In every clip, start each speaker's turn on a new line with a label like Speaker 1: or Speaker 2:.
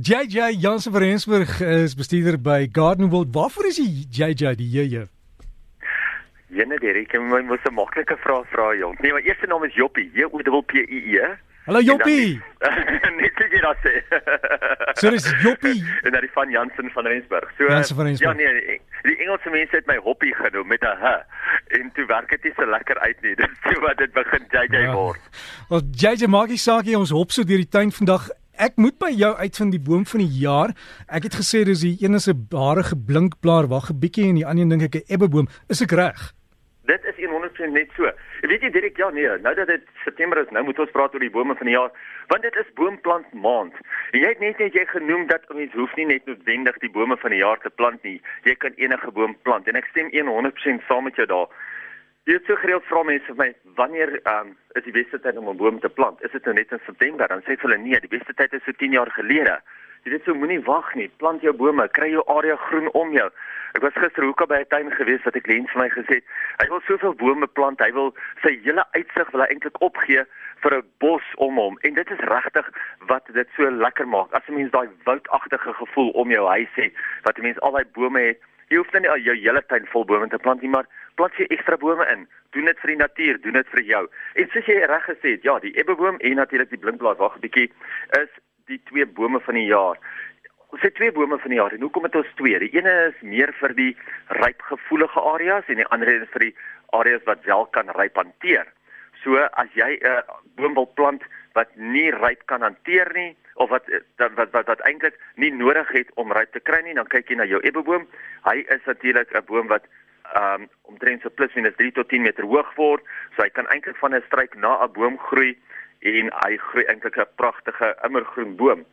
Speaker 1: JJ Jansen van Rensburg is bestuurder by Garden World. Waarvoor is die JJ die JJ?
Speaker 2: Jenne Derek, ek moet mos 'n maklike vraag vra jong. Nee, my eerste naam is Joppie, J O P P I E.
Speaker 1: Hallo Joppie.
Speaker 2: Net sê jy dat sê.
Speaker 1: So dis Joppie.
Speaker 2: en dan die van Jansen van Rensburg. So
Speaker 1: Jansen van Rensburg.
Speaker 2: Ja nee, die Engelse mense het my Hoppie genoem met 'n h. En toe werk dit nie so lekker uit nie. Dis so wat dit begin JJ
Speaker 1: Ja.
Speaker 2: word.
Speaker 1: Wel JJ maak nie saak nie, ons hop so deur die tuin vandag. Ek moet by jou uitvind die boom van die jaar. Ek het gesê dis die een is 'n harige blinkblaar, wag 'n bietjie en die ander dink ek 'n ebbeboom. Is ek reg?
Speaker 2: Dit is 100% net so. Weet jy Dirk, ja nee, nou dat dit September is, nou moet ons praat oor die bome van die jaar, want dit is boomplant maand. En jy het net net jy genoem dat mens hoef nie net noodwendig die bome van die jaar te plant nie. Jy kan enige boom plant en ek stem 100% saam met jou daar. Jy het so gereeld vra mense vir my, wanneer um, is die beste tyd om 'n boom te plant? Is dit nou net in September? Dan sê ek vir hulle nee, die beste tyd is so 10 jaar gelede. Jy weet so moenie wag nie. Plant jou bome, kry jou area groen om jou. Ek was gister hoeka by 'n tuin gewees wat 'n kliënt vir my gesê het, hy wil soveel bome plant, hy wil sy hele uitsig wil hy eintlik opgee vir 'n bos om hom. En dit is regtig wat dit so lekker maak. As 'n mens daai woudagtige gevoel om jou huis het, wat 'n mens al daai bome het, jy hoef dan nie al jou hele tuin vol bome te plant nie, maar plant jy ekstra bome in. Doen dit vir die natuur, doen dit vir jou. En soos jy reg gesê het, ja, die ebbeboom en natuurlik die blinkblaar, wag 'n bietjie, is die twee bome van die jaar. Ons het twee bome van die jaar en hoekom het ons twee? Die ene is meer vir die ryp gevoelige areas en die ander is vir die areas wat wel kan ryp hanteer. So as jy 'n uh, boom wil plant wat nie ryp kan hanteer nie of wat wat wat wat, wat eintlik nie nodig het om ryp te kry nie, dan kyk jy na jou ebbeboom. Hy is natuurlik 'n boom wat um omtrent so plus minus 3 tot 10 meter hoog word. So hy kan eintlik van 'n struik na 'n boom groei en hy groei eintlik 'n pragtige immergroen boom.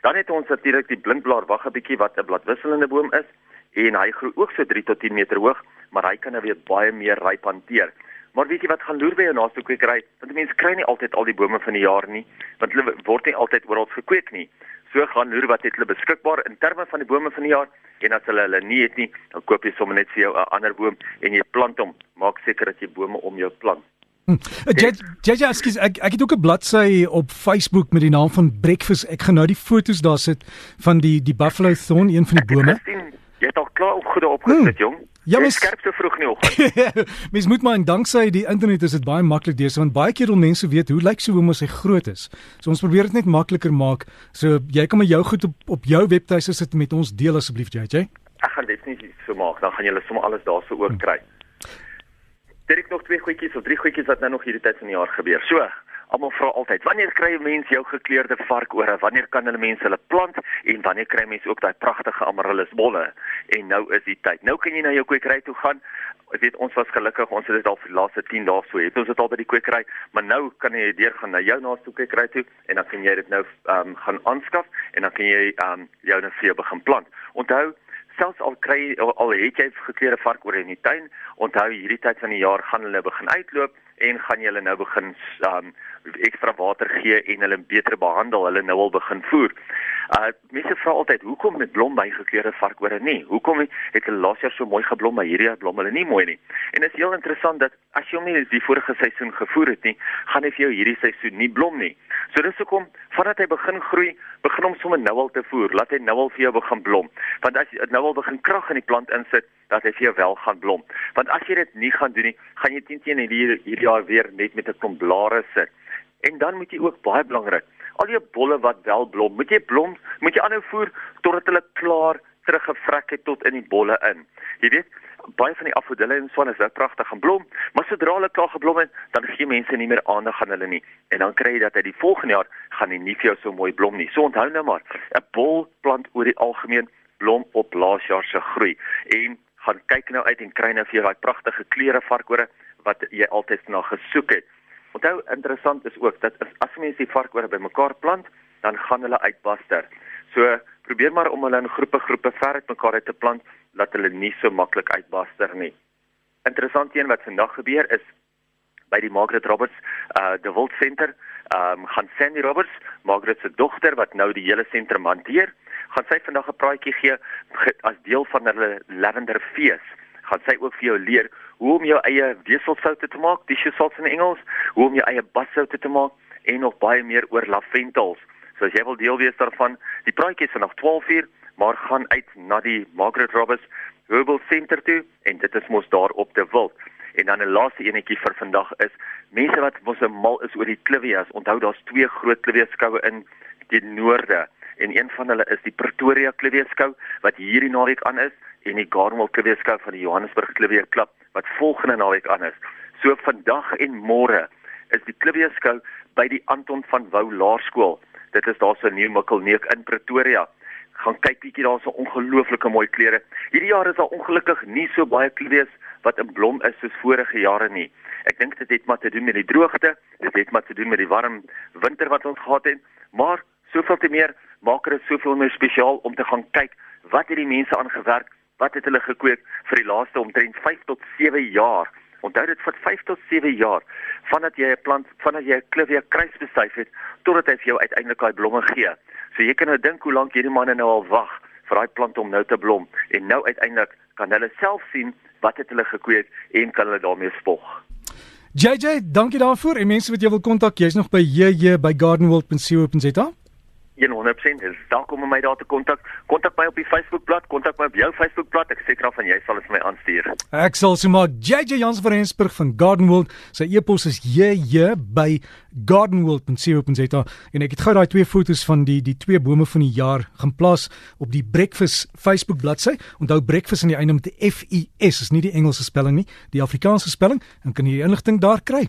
Speaker 2: Dan het ons natuurlik die blinkblaar wag 'n bietjie wat 'n bladwisselende boom is en hy groei ook so 3 tot 10 meter hoog, maar hy kan nou weer baie meer ryp hanteer. Maar weet jy wat gaan loer by jou naaste kwekery? Want mense kry nie altyd al die bome van die jaar nie, want hulle word nie altyd oral gekweek nie. So gaan loer wat het hulle beskikbaar in terme van die bome van die jaar en as hulle hulle nie het nie, dan koop jy sommer net vir jou 'n ander boom en jy plant hom. Maak seker dat jy bome om jou plant.
Speaker 1: Hm. JJ, ekskuus, ek ek het ook 'n bladsy op Facebook met die naam van Breakfast. Ek gaan nou die foto's daar sit van die die Buffalo Thorn, een van die bome.
Speaker 2: Jy het al klaar op goed opgesit,
Speaker 1: Hmm.
Speaker 2: jong.
Speaker 1: Ja, mens-
Speaker 2: is skerp so vroeg in die oggend.
Speaker 1: Mens moet maar en danksy die internet is dit baie maklik deesdae want baie keer wil mense weet hoe lyk so hoe mos hy groot is. So ons probeer dit net makliker maak. So jy kan maar jou goed op op jou webtuise sit met ons deel asseblief JJ.
Speaker 2: Ek gaan definitief so maak, dan gaan julle sommer alles daarso oor kry. Direk nog twee goedjies of drie goedjies wat nou nog hierdie tyd van die jaar gebeur. So, almal vra altyd, wanneer kry 'n mens jou gekleurde varkore? Wanneer kan hulle mense hulle plant en wanneer kry mense ook daai pragtige amaryllisbolle? En nou is die tyd. Nou kan jy na jou kwekery toe gaan. Ek weet ons was gelukkig, ons het dit al vir die laaste 10 dae so. Het ons dit al by die kwekery, maar nou kan jy deur gaan na jou naaste kwekery toe en dan kan jy dit nou ehm um, gaan aanskaf en dan kan jy ehm um, jou nou vir jou begin plant. Onthou selfs al kry al het jy gekleurde varkore in die tuin, onthou hierdie tyd van die jaar gaan hulle begin uitloop en gaan jy hulle nou begin um, ekstra water gee en hulle beter behandel, hulle nou al begin voer. Uh mense vra altyd hoekom met blom by gekleurde varkore nie? Hoekom het hulle laas jaar so mooi geblom maar hierdie jaar blom hulle nie mooi nie? En dit is heel interessant dat as jy hom nie die vorige seisoen gevoer het nie, gaan hy vir jou hierdie seisoen nie blom nie. So dis hoekom vandat hy begin groei, begin hom sommer nou al te voer, laat hy nou al vir jou begin blom. Want as jy nou al begin krag in die plant insit, dat hy vir jou wel gaan blom. Want as jy dit nie gaan doen nie, gaan jy teen teen hierdie hierdie jaar weer net met 'n klomp blare sit. En dan moet jy ook baie belangrik, al jou bolle wat wel blom, moet jy blom, moet jy aanhou voer totdat hulle klaar teruggevrek het tot in die bolle in. Jy weet, baie van die afodille en so aan is nou pragtig en blom, maar sodra hulle klaar geblom het, dan gee mense nie meer aandag aan hulle nie. En dan kry jy dat hy die volgende jaar gaan hy nie vir jou so mooi blom nie. So onthou nou maar, 'n bolplant oor die algemeen blom op laas jaar se groei en gaan kyk nou uit en kry nou vir jou daai pragtige kleure varkore wat jy altyd na gesoek het. Onthou interessant is ook dat as, mense die varkore bymekaar plant, dan gaan hulle uitbaster. So probeer maar om hulle in groepe groepe ver uit mekaar uit te plant dat hulle nie so maklik uitbaster nie. Interessant een wat vandag gebeur is by die Margaret Roberts uh the Wild Center, ehm um, gaan Sandy Roberts, Margaret se dogter wat nou die hele sentrum hanteer, gaan sy vandag 'n praatjie gee ge, as deel van hulle Lavender Fees. Gaan sy ook vir jou leer hoe om jou eie weselsoute te maak, tissue salts in Engels, hoe om jou eie badsoute te maak en nog baie meer oor lavendels. So as jy wil deel wees daarvan, Die praatjie is vanaf 12:00, maar gaan uit na die Margaret Roberts Herbal Center toe en dit is mos daar op te wild. En dan 'n laaste enetjie vir vandag is mense wat mos mal is oor die Clivias. Onthou daar's twee groot Cliviaskoue in die noorde en een van hulle is die Pretoria Cliviaskou wat hierdie naweek aan is en die Garnwell Cliviaskou van die Johannesburg Clivia Klub wat volgende naweek aan is. So vandag en môre is die Cliviaskou by die Anton van Wouw Laerskool. Dit is daar so 'n nuwe Mikkelneek in Pretoria gaan kyk bietjie daar's so ongelooflike mooi klere. Hierdie jaar is daar ongelukkig nie so baie klees wat in blom is soos vorige jare nie. Ek dink dit het maar te doen met die droogte, dit het maar te doen met die warm winter wat ons gehad het, maar soveel te meer maak dit soveel meer spesiaal om te gaan kyk wat het die mense aangewerk, wat het hulle gekweek vir die laaste omtrent 5 tot 7 jaar. Onthou dit vir 5 tot 7 jaar vandat jy 'n plant, vandat jy 'n klivia kruis bestuif het totdat hy vir jou uiteindelik daai blomme gee. So jy kan nou dink hoe lank hierdie manne nou al wag vir daai plant om nou te blom en nou uiteindelik kan hulle self sien wat het hulle gekweek en kan hulle daarmee spog.
Speaker 1: JJ, dankie daarvoor. En mense wat jy wil kontak, jy's nog by JJ by gardenworld.co.za.
Speaker 2: 100% is welkom om my daar te kontak. Kontak my op die Facebookblad, kontak my op jou Facebookblad. Ek seker af van jy sal dit vir my aanstuur.
Speaker 1: Ek sal se maak JJ Jans van Rensburg van Garden World. Sy e-pos is jj by gardenworld.co.za en ek het gou daai twee foto's van die die twee bome van die jaar gaan plaas op die Breakfast Facebook bladsy. Onthou Breakfast in die einde met 'n F U S is nie die Engelse spelling nie, die Afrikaanse spelling en kan jy die inligting daar kry.